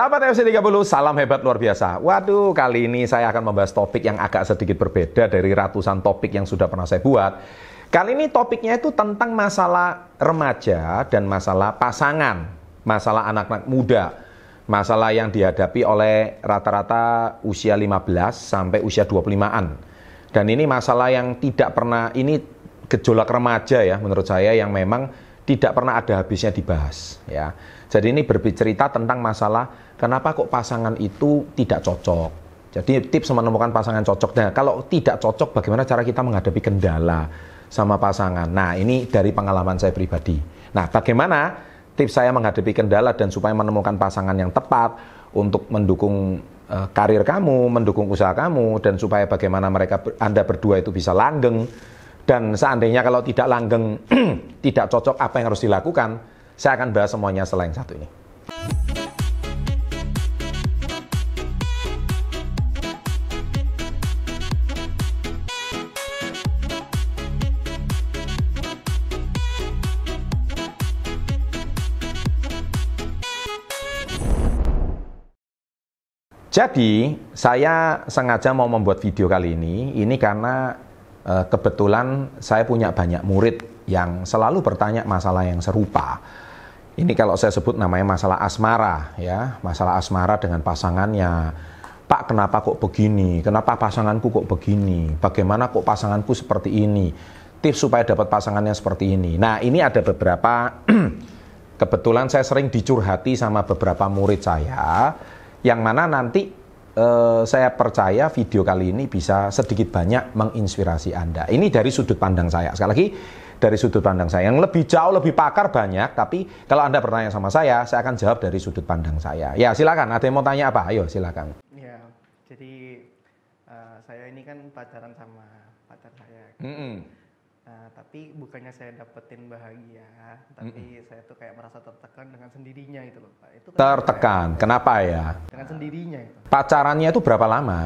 Sahabat FC 30, salam hebat luar biasa. Waduh, kali ini saya akan membahas topik yang agak sedikit berbeda dari ratusan topik yang sudah pernah saya buat. Kali ini topiknya itu tentang masalah remaja dan masalah pasangan, masalah anak-anak muda, masalah yang dihadapi oleh rata-rata usia 15 sampai usia 25-an. Dan ini masalah yang tidak pernah, ini gejolak remaja ya menurut saya yang memang tidak pernah ada habisnya dibahas ya. Jadi ini berbicara tentang masalah kenapa kok pasangan itu tidak cocok. Jadi tips menemukan pasangan cocok. Nah, kalau tidak cocok bagaimana cara kita menghadapi kendala sama pasangan. Nah, ini dari pengalaman saya pribadi. Nah, bagaimana tips saya menghadapi kendala dan supaya menemukan pasangan yang tepat untuk mendukung uh, karir kamu, mendukung usaha kamu dan supaya bagaimana mereka Anda berdua itu bisa langgeng dan seandainya kalau tidak langgeng, tidak cocok apa yang harus dilakukan, saya akan bahas semuanya selain satu ini. Jadi, saya sengaja mau membuat video kali ini, ini karena kebetulan saya punya banyak murid yang selalu bertanya masalah yang serupa. Ini kalau saya sebut namanya masalah asmara ya, masalah asmara dengan pasangannya. Pak, kenapa kok begini? Kenapa pasanganku kok begini? Bagaimana kok pasanganku seperti ini? Tips supaya dapat pasangan yang seperti ini. Nah, ini ada beberapa kebetulan saya sering dicurhati sama beberapa murid saya yang mana nanti eh, saya percaya video kali ini bisa sedikit banyak menginspirasi Anda. Ini dari sudut pandang saya. Sekali lagi, dari sudut pandang saya. Yang lebih jauh, lebih pakar banyak, tapi kalau Anda bertanya sama saya, saya akan jawab dari sudut pandang saya. Ya, silakan. Ada yang mau tanya apa? Ayo, silakan. Ya, jadi uh, saya ini kan pacaran sama pacar saya. Mm -mm. Nah, tapi bukannya saya dapetin bahagia, tapi mm saya tuh kayak merasa tertekan dengan sendirinya itu loh Pak. Itu tertekan, saya, kenapa ya? Dengan sendirinya itu. Pacarannya itu berapa lama?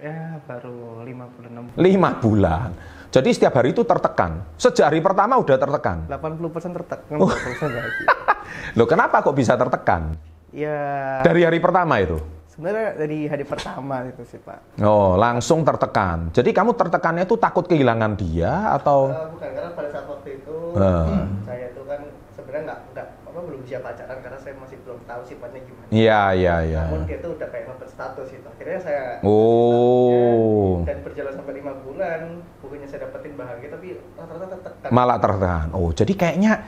Ya baru lima bulan. Lima bulan. Jadi setiap hari itu tertekan. Sejak hari pertama udah tertekan. 80% tertekan, oh. bahagia. Loh kenapa kok bisa tertekan? Ya. Dari hari pertama itu? Sebenarnya dari hari pertama itu sih Pak. Oh, langsung tertekan. Jadi kamu tertekannya itu takut kehilangan dia atau? Uh, bukan, karena pada saat waktu itu uh. saya itu kan sebenarnya nggak nggak apa belum siap pacaran karena saya masih belum tahu sifatnya gimana. Iya iya iya. Namun itu udah kayak ngupet status itu. Akhirnya saya. Oh. Dan berjalan sampai lima bulan, bukannya saya dapetin bahagia tapi rata-rata tertekan. Malah tertekan. Oh, jadi kayaknya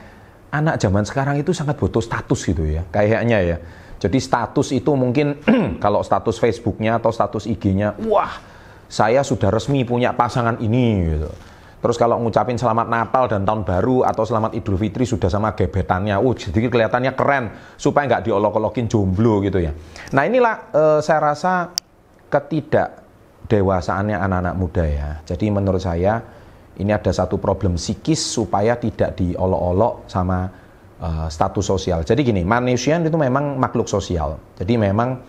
anak zaman sekarang itu sangat butuh status gitu ya, kayaknya ya. Jadi status itu mungkin kalau status Facebooknya atau status IG-nya, wah saya sudah resmi punya pasangan ini gitu. Terus kalau ngucapin selamat Natal dan Tahun Baru atau selamat Idul Fitri sudah sama gebetannya, uh jadi kelihatannya keren supaya nggak diolok-olokin jomblo gitu ya. Nah inilah uh, saya rasa ketidakdewasaannya anak-anak muda ya. Jadi menurut saya ini ada satu problem psikis supaya tidak diolok-olok sama uh, status sosial. Jadi gini, manusia itu memang makhluk sosial. Jadi memang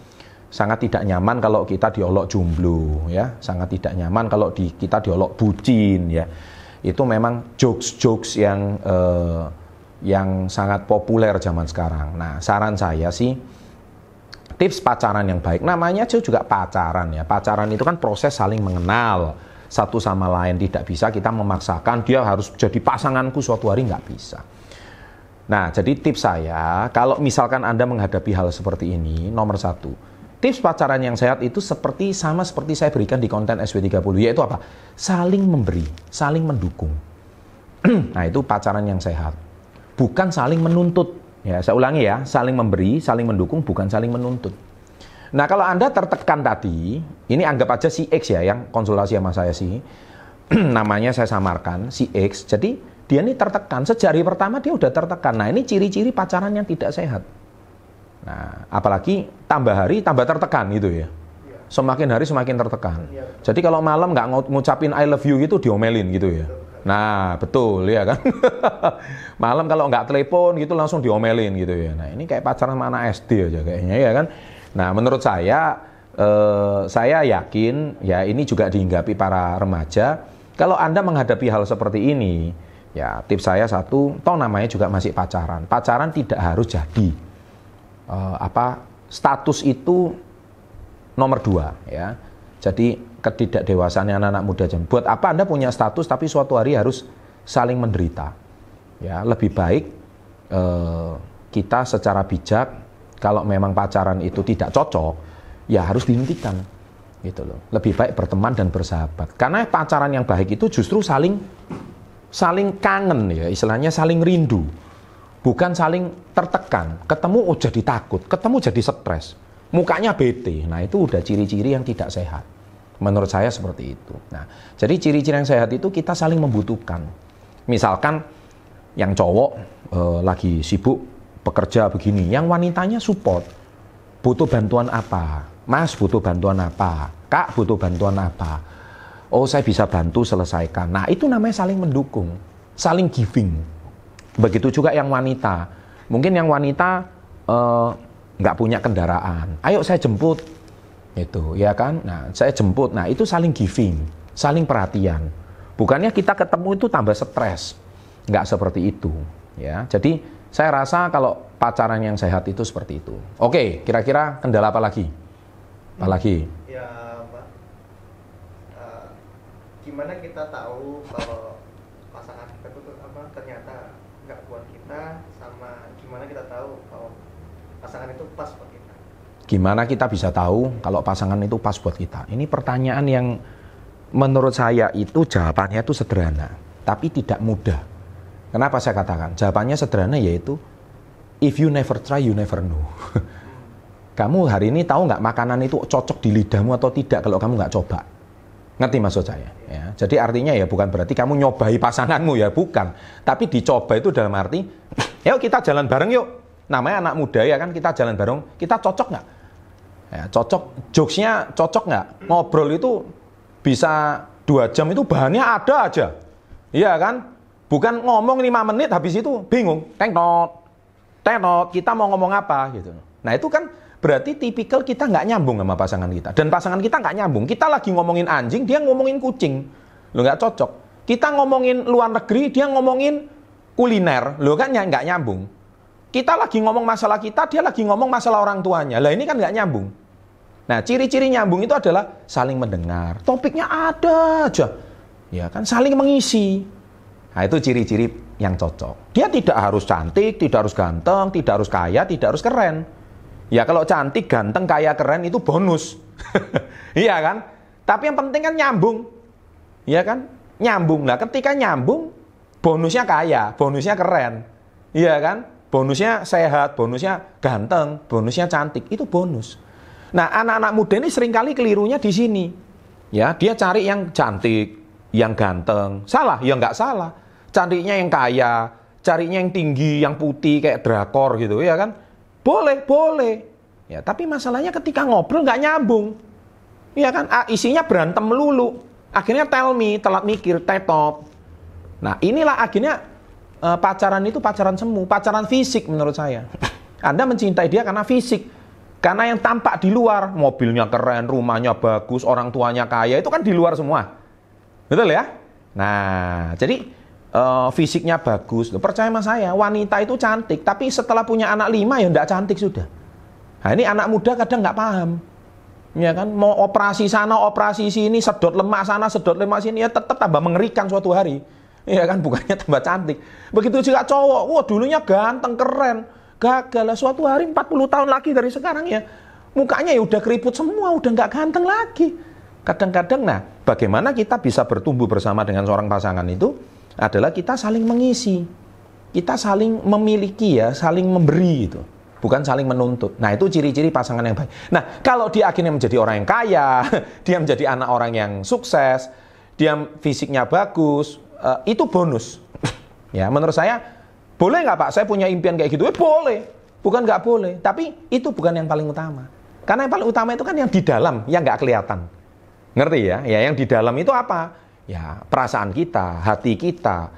sangat tidak nyaman kalau kita diolok jomblo ya, sangat tidak nyaman kalau di, kita diolok bucin ya. Itu memang jokes-jokes yang uh, yang sangat populer zaman sekarang. Nah, saran saya sih tips pacaran yang baik. Namanya juga pacaran ya. Pacaran itu kan proses saling mengenal satu sama lain. Tidak bisa kita memaksakan dia harus jadi pasanganku suatu hari nggak bisa. Nah, jadi tips saya, kalau misalkan Anda menghadapi hal seperti ini, nomor satu, tips pacaran yang sehat itu seperti sama seperti saya berikan di konten SW30, yaitu apa? Saling memberi, saling mendukung. nah, itu pacaran yang sehat. Bukan saling menuntut. Ya, saya ulangi ya, saling memberi, saling mendukung, bukan saling menuntut. Nah, kalau Anda tertekan tadi, ini anggap aja si X ya, yang konsultasi sama saya sih. namanya saya samarkan, si X. Jadi, dia ini tertekan. Sejak hari pertama dia udah tertekan. Nah ini ciri-ciri pacaran yang tidak sehat. Nah apalagi tambah hari tambah tertekan gitu ya. Semakin hari semakin tertekan. Jadi kalau malam nggak ngucapin I love you gitu diomelin gitu ya. Nah betul ya kan. malam kalau nggak telepon gitu langsung diomelin gitu ya. Nah ini kayak pacaran mana SD aja kayaknya ya kan. Nah menurut saya eh, saya yakin ya ini juga dihinggapi para remaja. Kalau Anda menghadapi hal seperti ini, Ya, tips saya satu, toh namanya juga masih pacaran. Pacaran tidak harus jadi uh, apa status itu nomor dua ya. Jadi ketidakdewasaan anak-anak muda jam. Buat apa Anda punya status tapi suatu hari harus saling menderita? Ya, lebih baik eh, kita secara bijak kalau memang pacaran itu tidak cocok, ya harus dihentikan. Gitu loh. Lebih baik berteman dan bersahabat. Karena pacaran yang baik itu justru saling saling kangen ya, istilahnya saling rindu. Bukan saling tertekan. Ketemu oh jadi takut, ketemu jadi stres. Mukanya bete. Nah, itu udah ciri-ciri yang tidak sehat. Menurut saya seperti itu. Nah, jadi ciri-ciri yang sehat itu kita saling membutuhkan. Misalkan yang cowok e, lagi sibuk bekerja begini, yang wanitanya support. Butuh bantuan apa? Mas butuh bantuan apa? Kak butuh bantuan apa? Oh, saya bisa bantu selesaikan. Nah, itu namanya saling mendukung, saling giving. Begitu juga yang wanita. Mungkin yang wanita e, nggak punya kendaraan. Ayo saya jemput. Itu ya kan? Nah saya jemput. Nah itu saling giving saling perhatian. Bukannya kita ketemu itu tambah stres. Nggak seperti itu ya. Jadi saya rasa kalau pacaran yang sehat itu seperti itu. Oke kira-kira kendala apa lagi? Apa lagi? Ya uh, gimana kita tahu kalau pasangan kita itu apa ternyata nggak buat kita sama gimana kita tahu kalau pasangan itu pas buat kita Gimana kita bisa tahu kalau pasangan itu pas buat kita? Ini pertanyaan yang menurut saya itu jawabannya itu sederhana, tapi tidak mudah. Kenapa saya katakan? Jawabannya sederhana yaitu if you never try, you never know. kamu hari ini tahu nggak makanan itu cocok di lidahmu atau tidak kalau kamu nggak coba? Ngerti maksud saya? Ya. Jadi artinya ya bukan berarti kamu nyobai pasanganmu ya, bukan. Tapi dicoba itu dalam arti, yuk kita jalan bareng yuk. Namanya anak muda ya kan, kita jalan bareng, kita cocok nggak? Ya, cocok, jokesnya cocok nggak? Ngobrol itu bisa dua jam itu bahannya ada aja. Iya kan? Bukan ngomong lima menit habis itu bingung. Tengnot, tengnot, kita mau ngomong apa gitu. Nah itu kan berarti tipikal kita nggak nyambung sama pasangan kita. Dan pasangan kita nggak nyambung. Kita lagi ngomongin anjing, dia ngomongin kucing. Lo nggak cocok. Kita ngomongin luar negeri, dia ngomongin kuliner. Lo kan nggak nyambung. Kita lagi ngomong masalah kita, dia lagi ngomong masalah orang tuanya. Lah ini kan nggak nyambung. Nah, ciri-ciri nyambung itu adalah saling mendengar. Topiknya ada aja. Ya kan, saling mengisi. Nah, itu ciri-ciri yang cocok. Dia tidak harus cantik, tidak harus ganteng, tidak harus kaya, tidak harus keren. Ya kalau cantik, ganteng, kaya, keren itu bonus. iya kan? Tapi yang penting kan nyambung. Iya kan? Nyambung. Nah, ketika nyambung, bonusnya kaya, bonusnya keren. Iya kan? Bonusnya sehat, bonusnya ganteng, bonusnya cantik. Itu bonus. Nah, anak-anak muda ini sering kali kelirunya di sini. Ya, dia cari yang cantik, yang ganteng. Salah? Ya nggak salah. Cantiknya yang kaya, carinya yang tinggi, yang putih kayak drakor gitu ya kan? Boleh, boleh. Ya, tapi masalahnya ketika ngobrol nggak nyambung. Ya kan? Ah, isinya berantem melulu. Akhirnya tell me, telat mikir, tetop. Nah, inilah akhirnya uh, pacaran itu pacaran semu, pacaran fisik menurut saya. Anda mencintai dia karena fisik. Karena yang tampak di luar, mobilnya keren, rumahnya bagus, orang tuanya kaya, itu kan di luar semua. Betul ya? Nah, jadi uh, fisiknya bagus. Percaya sama saya, wanita itu cantik, tapi setelah punya anak lima ya enggak cantik sudah. Nah, ini anak muda kadang nggak paham. Ya kan, mau operasi sana, operasi sini, sedot lemak sana, sedot lemak sini, ya tetap tambah mengerikan suatu hari. Ya kan, bukannya tambah cantik. Begitu juga cowok, wah dulunya ganteng, keren gagal lah suatu hari 40 tahun lagi dari sekarang ya mukanya ya udah keriput semua udah nggak ganteng lagi kadang-kadang nah bagaimana kita bisa bertumbuh bersama dengan seorang pasangan itu adalah kita saling mengisi kita saling memiliki ya saling memberi itu bukan saling menuntut. Nah, itu ciri-ciri pasangan yang baik. Nah, kalau dia akhirnya menjadi orang yang kaya, dia menjadi anak orang yang sukses, dia fisiknya bagus, uh, itu bonus. ya, menurut saya boleh nggak Pak? Saya punya impian kayak gitu. Eh, boleh. Bukan nggak boleh. Tapi itu bukan yang paling utama. Karena yang paling utama itu kan yang di dalam, yang nggak kelihatan. Ngerti ya? Ya yang di dalam itu apa? Ya perasaan kita, hati kita.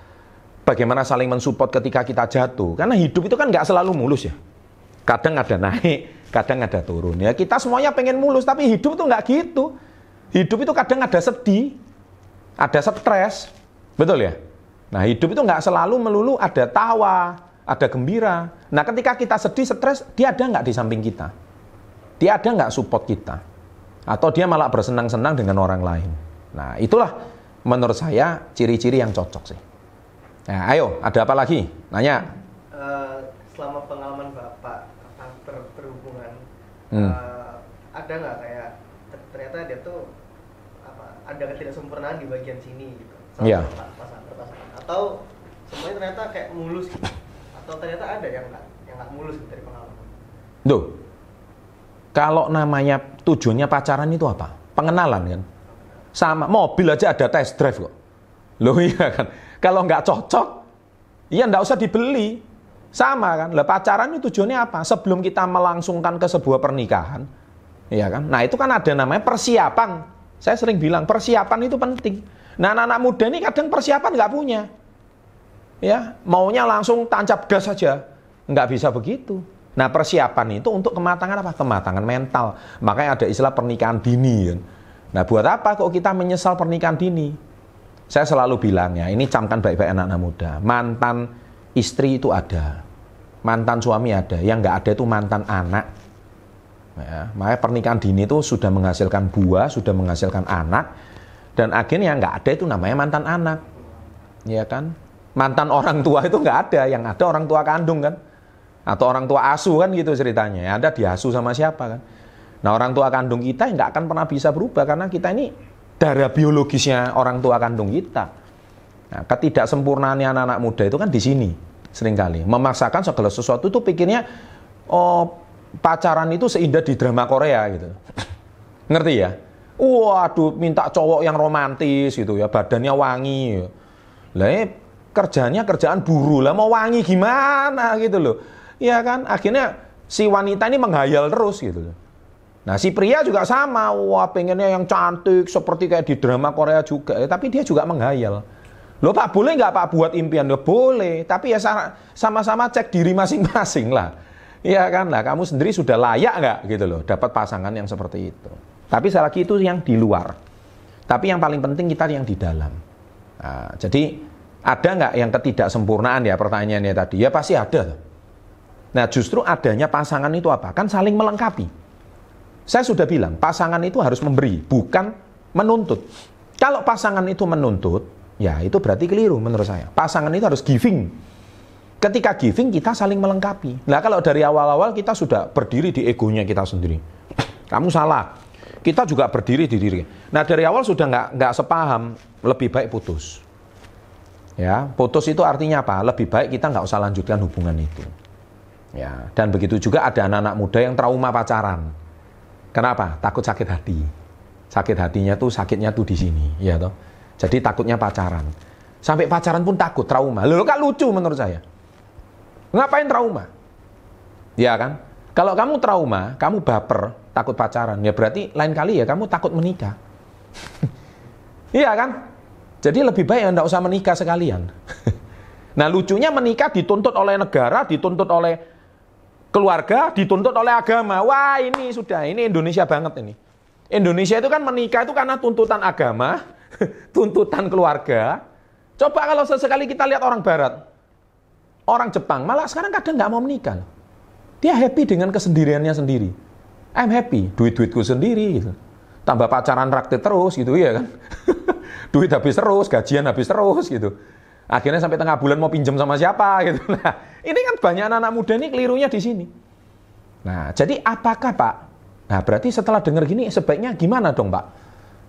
Bagaimana saling mensupport ketika kita jatuh. Karena hidup itu kan nggak selalu mulus ya. Kadang ada naik, kadang ada turun. Ya kita semuanya pengen mulus, tapi hidup itu nggak gitu. Hidup itu kadang ada sedih, ada stres. Betul ya? Nah hidup itu nggak selalu melulu ada tawa, ada gembira. Nah ketika kita sedih, stres, dia ada nggak di samping kita? Dia ada nggak support kita? Atau dia malah bersenang-senang dengan orang lain? Nah, itulah menurut saya ciri-ciri yang cocok sih. Nah, ayo, ada apa lagi? Nanya. Eh, selama pengalaman bapak apa, ber, berhubungan, Hmm. eh, ada nggak kayak ter- ternyata dia tuh apa ada ketidaksempurnaan di bagian sini gitu? Iya. pasangan berpasangan. Atau semuanya ternyata kayak mulus gitu? Atau ternyata ada yang nggak yang nggak mulus gitu dari pengalaman? Duh, kalau namanya tujuannya pacaran itu apa? Pengenalan kan? Sama mobil aja ada test drive kok. Loh iya kan? Kalau nggak cocok, ya nggak usah dibeli. Sama kan? Lah pacaran itu tujuannya apa? Sebelum kita melangsungkan ke sebuah pernikahan, ya kan? Nah itu kan ada namanya persiapan. Saya sering bilang persiapan itu penting. Nah anak-anak muda ini kadang persiapan nggak punya. Ya, maunya langsung tancap gas saja. Nggak bisa begitu. Nah, persiapan itu untuk kematangan apa? Kematangan mental. Makanya ada istilah pernikahan dini. Kan? Nah, buat apa kok kita menyesal pernikahan dini? Saya selalu bilang ya, ini camkan baik-baik anak-anak muda. Mantan istri itu ada. Mantan suami ada. Yang nggak ada itu mantan anak. Ya, makanya pernikahan dini itu sudah menghasilkan buah, sudah menghasilkan anak. Dan akhirnya nggak ada itu namanya mantan anak. Ya kan? Mantan orang tua itu nggak ada. Yang ada orang tua kandung kan atau orang tua asuh kan gitu ceritanya ya ada diasuh sama siapa kan nah orang tua kandung kita nggak akan pernah bisa berubah karena kita ini darah biologisnya orang tua kandung kita. Nah, ketidaksempurnaannya anak-anak muda itu kan di sini sering kali. Memaksakan segala sesuatu itu pikirnya oh pacaran itu seindah di drama Korea gitu. Ngerti ya? Waduh minta cowok yang romantis gitu ya badannya wangi. Lah eh, kerjanya kerjaan buruh lah mau wangi gimana gitu loh? Ya kan? Akhirnya si wanita ini menghayal terus gitu loh nah si pria juga sama. Wah pengennya yang cantik seperti kayak di drama Korea juga. Ya, tapi dia juga menghayal. Loh pak boleh nggak pak buat impian? Ya boleh. Tapi ya sa- sama-sama cek diri masing-masing lah. Ya kan? Lah kamu sendiri sudah layak nggak? Gitu loh dapat pasangan yang seperti itu. Tapi sekali lagi itu yang di luar. Tapi yang paling penting kita yang di dalam. Nah, jadi ada nggak yang ketidaksempurnaan ya pertanyaannya tadi? Ya pasti ada. Nah justru adanya pasangan itu apa? Kan saling melengkapi. Saya sudah bilang pasangan itu harus memberi, bukan menuntut. Kalau pasangan itu menuntut, ya itu berarti keliru menurut saya. Pasangan itu harus giving. Ketika giving kita saling melengkapi. Nah kalau dari awal-awal kita sudah berdiri di egonya kita sendiri. Kamu salah. Kita juga berdiri di diri. Nah dari awal sudah nggak nggak sepaham, lebih baik putus. Ya, putus itu artinya apa? Lebih baik kita nggak usah lanjutkan hubungan itu. Ya, dan begitu juga ada anak-anak muda yang trauma pacaran. Kenapa? Takut sakit hati. Sakit hatinya tuh sakitnya tuh di sini, ya toh. Jadi takutnya pacaran. Sampai pacaran pun takut trauma. Loh, kan lucu menurut saya. Ngapain trauma? Ya kan? Kalau kamu trauma, kamu baper, takut pacaran, ya berarti lain kali ya kamu takut menikah. Iya kan? Jadi lebih baik Anda usah menikah sekalian. nah lucunya menikah dituntut oleh negara, dituntut oleh keluarga, dituntut oleh agama. Wah ini sudah, ini Indonesia banget ini. Indonesia itu kan menikah itu karena tuntutan agama, tuntutan keluarga. Coba kalau sesekali kita lihat orang barat, orang Jepang, malah sekarang kadang nggak mau menikah. Dia happy dengan kesendiriannya sendiri. I'm happy, duit-duitku sendiri. Gitu. Tambah pacaran raktir terus gitu ya kan. Duit habis terus, gajian habis terus gitu. Akhirnya sampai tengah bulan mau pinjam sama siapa gitu. Nah, ini kan banyak anak-anak muda ini kelirunya di sini. Nah, jadi apakah Pak? Nah, berarti setelah dengar gini sebaiknya gimana dong Pak?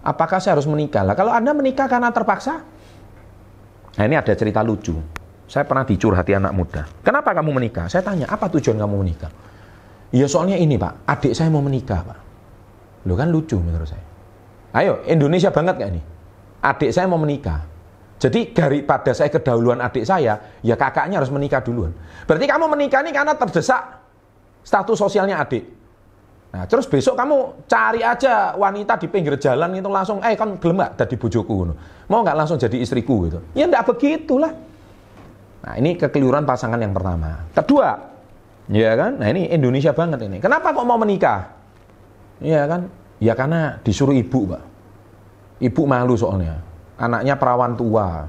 Apakah saya harus menikah? Lah kalau Anda menikah karena terpaksa? Nah, ini ada cerita lucu. Saya pernah dicurhati anak muda. Kenapa kamu menikah? Saya tanya, apa tujuan kamu menikah? Ya soalnya ini Pak, adik saya mau menikah Pak. Lo kan lucu menurut saya. Ayo, Indonesia banget gak ini? Adik saya mau menikah. Jadi daripada saya kedahuluan adik saya, ya kakaknya harus menikah duluan. Berarti kamu menikah ini karena terdesak status sosialnya adik. Nah, terus besok kamu cari aja wanita di pinggir jalan itu langsung, eh kan gelem gak jadi bojoku. Mau nggak langsung jadi istriku gitu. Ya enggak begitulah. Nah, ini kekeliruan pasangan yang pertama. Kedua, ya kan? Nah, ini Indonesia banget ini. Kenapa kok mau menikah? Iya kan? Ya karena disuruh ibu, Pak. Ibu malu soalnya. Anaknya perawan tua.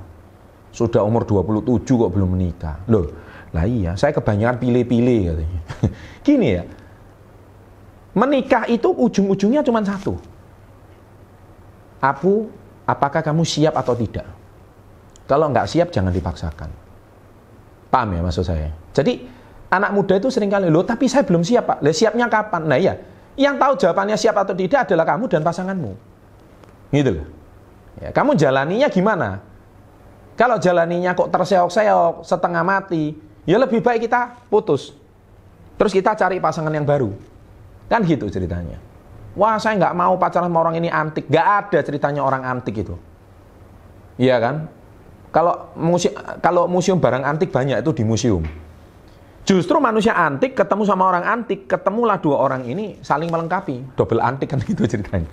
Sudah umur 27 kok belum menikah. Loh, lah iya, saya kebanyakan pilih-pilih katanya. Gini ya. Menikah itu ujung-ujungnya cuma satu. Apu, apakah kamu siap atau tidak? Kalau nggak siap, jangan dipaksakan. Paham ya maksud saya? Jadi, anak muda itu sering kali, loh tapi saya belum siap pak. Lah siapnya kapan? Nah iya, yang tahu jawabannya siap atau tidak adalah kamu dan pasanganmu. Gitu loh. Ya, kamu jalaninya gimana? Kalau jalaninya kok terseok-seok, setengah mati, ya lebih baik kita putus. Terus kita cari pasangan yang baru. Kan gitu ceritanya. Wah saya nggak mau pacaran sama orang ini antik. Gak ada ceritanya orang antik itu. Iya kan? Kalau museum, kalau museum barang antik banyak itu di museum. Justru manusia antik ketemu sama orang antik, ketemulah dua orang ini saling melengkapi. Double antik kan gitu ceritanya.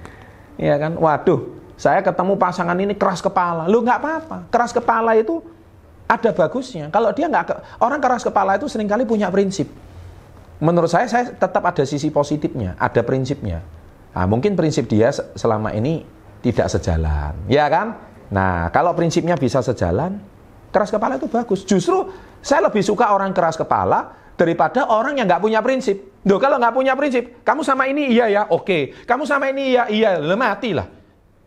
Iya kan? Waduh, saya ketemu pasangan ini keras kepala. Lu nggak apa-apa. Keras kepala itu ada bagusnya. Kalau dia nggak orang keras kepala itu sering kali punya prinsip. Menurut saya, saya tetap ada sisi positifnya, ada prinsipnya. Nah, mungkin prinsip dia selama ini tidak sejalan, ya kan? Nah, kalau prinsipnya bisa sejalan, keras kepala itu bagus. Justru saya lebih suka orang keras kepala daripada orang yang nggak punya prinsip. Duh, kalau nggak punya prinsip, kamu sama ini iya ya, oke. Kamu sama ini iya, iya, le mati lah.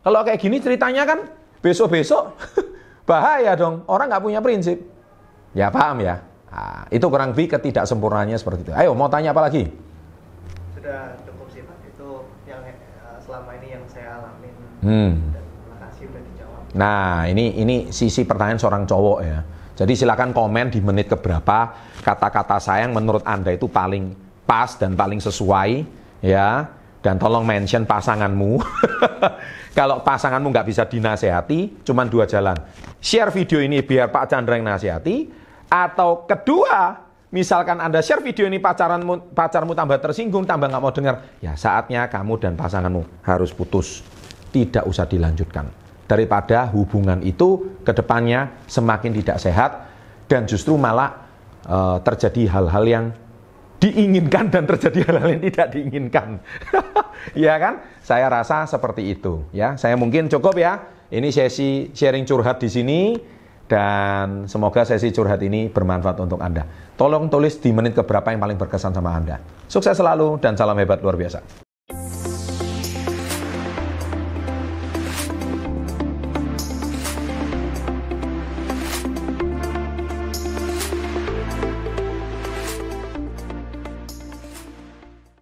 Kalau kayak gini ceritanya kan besok-besok bahaya dong. Orang nggak punya prinsip. Ya paham ya? Nah, itu kurang lebih ketidaksempurnaannya seperti itu. Ayo mau tanya apa lagi? Sudah cukup sih Pak. Itu yang uh, selama ini yang saya alamin. Hmm. Dan terima kasih udah dijawab. Nah ini ini sisi pertanyaan seorang cowok ya. Jadi silakan komen di menit keberapa kata-kata saya yang menurut anda itu paling pas dan paling sesuai ya. Dan tolong mention pasanganmu. Kalau pasanganmu nggak bisa dinasehati, cuma dua jalan. Share video ini biar Pak Chandra yang nasihati, atau kedua, misalkan Anda share video ini pacaranmu, pacarmu tambah tersinggung, tambah nggak mau dengar, ya saatnya kamu dan pasanganmu harus putus. Tidak usah dilanjutkan. Daripada hubungan itu ke depannya semakin tidak sehat dan justru malah uh, terjadi hal-hal yang diinginkan dan terjadi hal-hal yang tidak diinginkan. ya kan? Saya rasa seperti itu ya. Saya mungkin cukup ya. Ini sesi sharing curhat di sini dan semoga sesi curhat ini bermanfaat untuk Anda. Tolong tulis di menit keberapa yang paling berkesan sama Anda. Sukses selalu dan salam hebat luar biasa.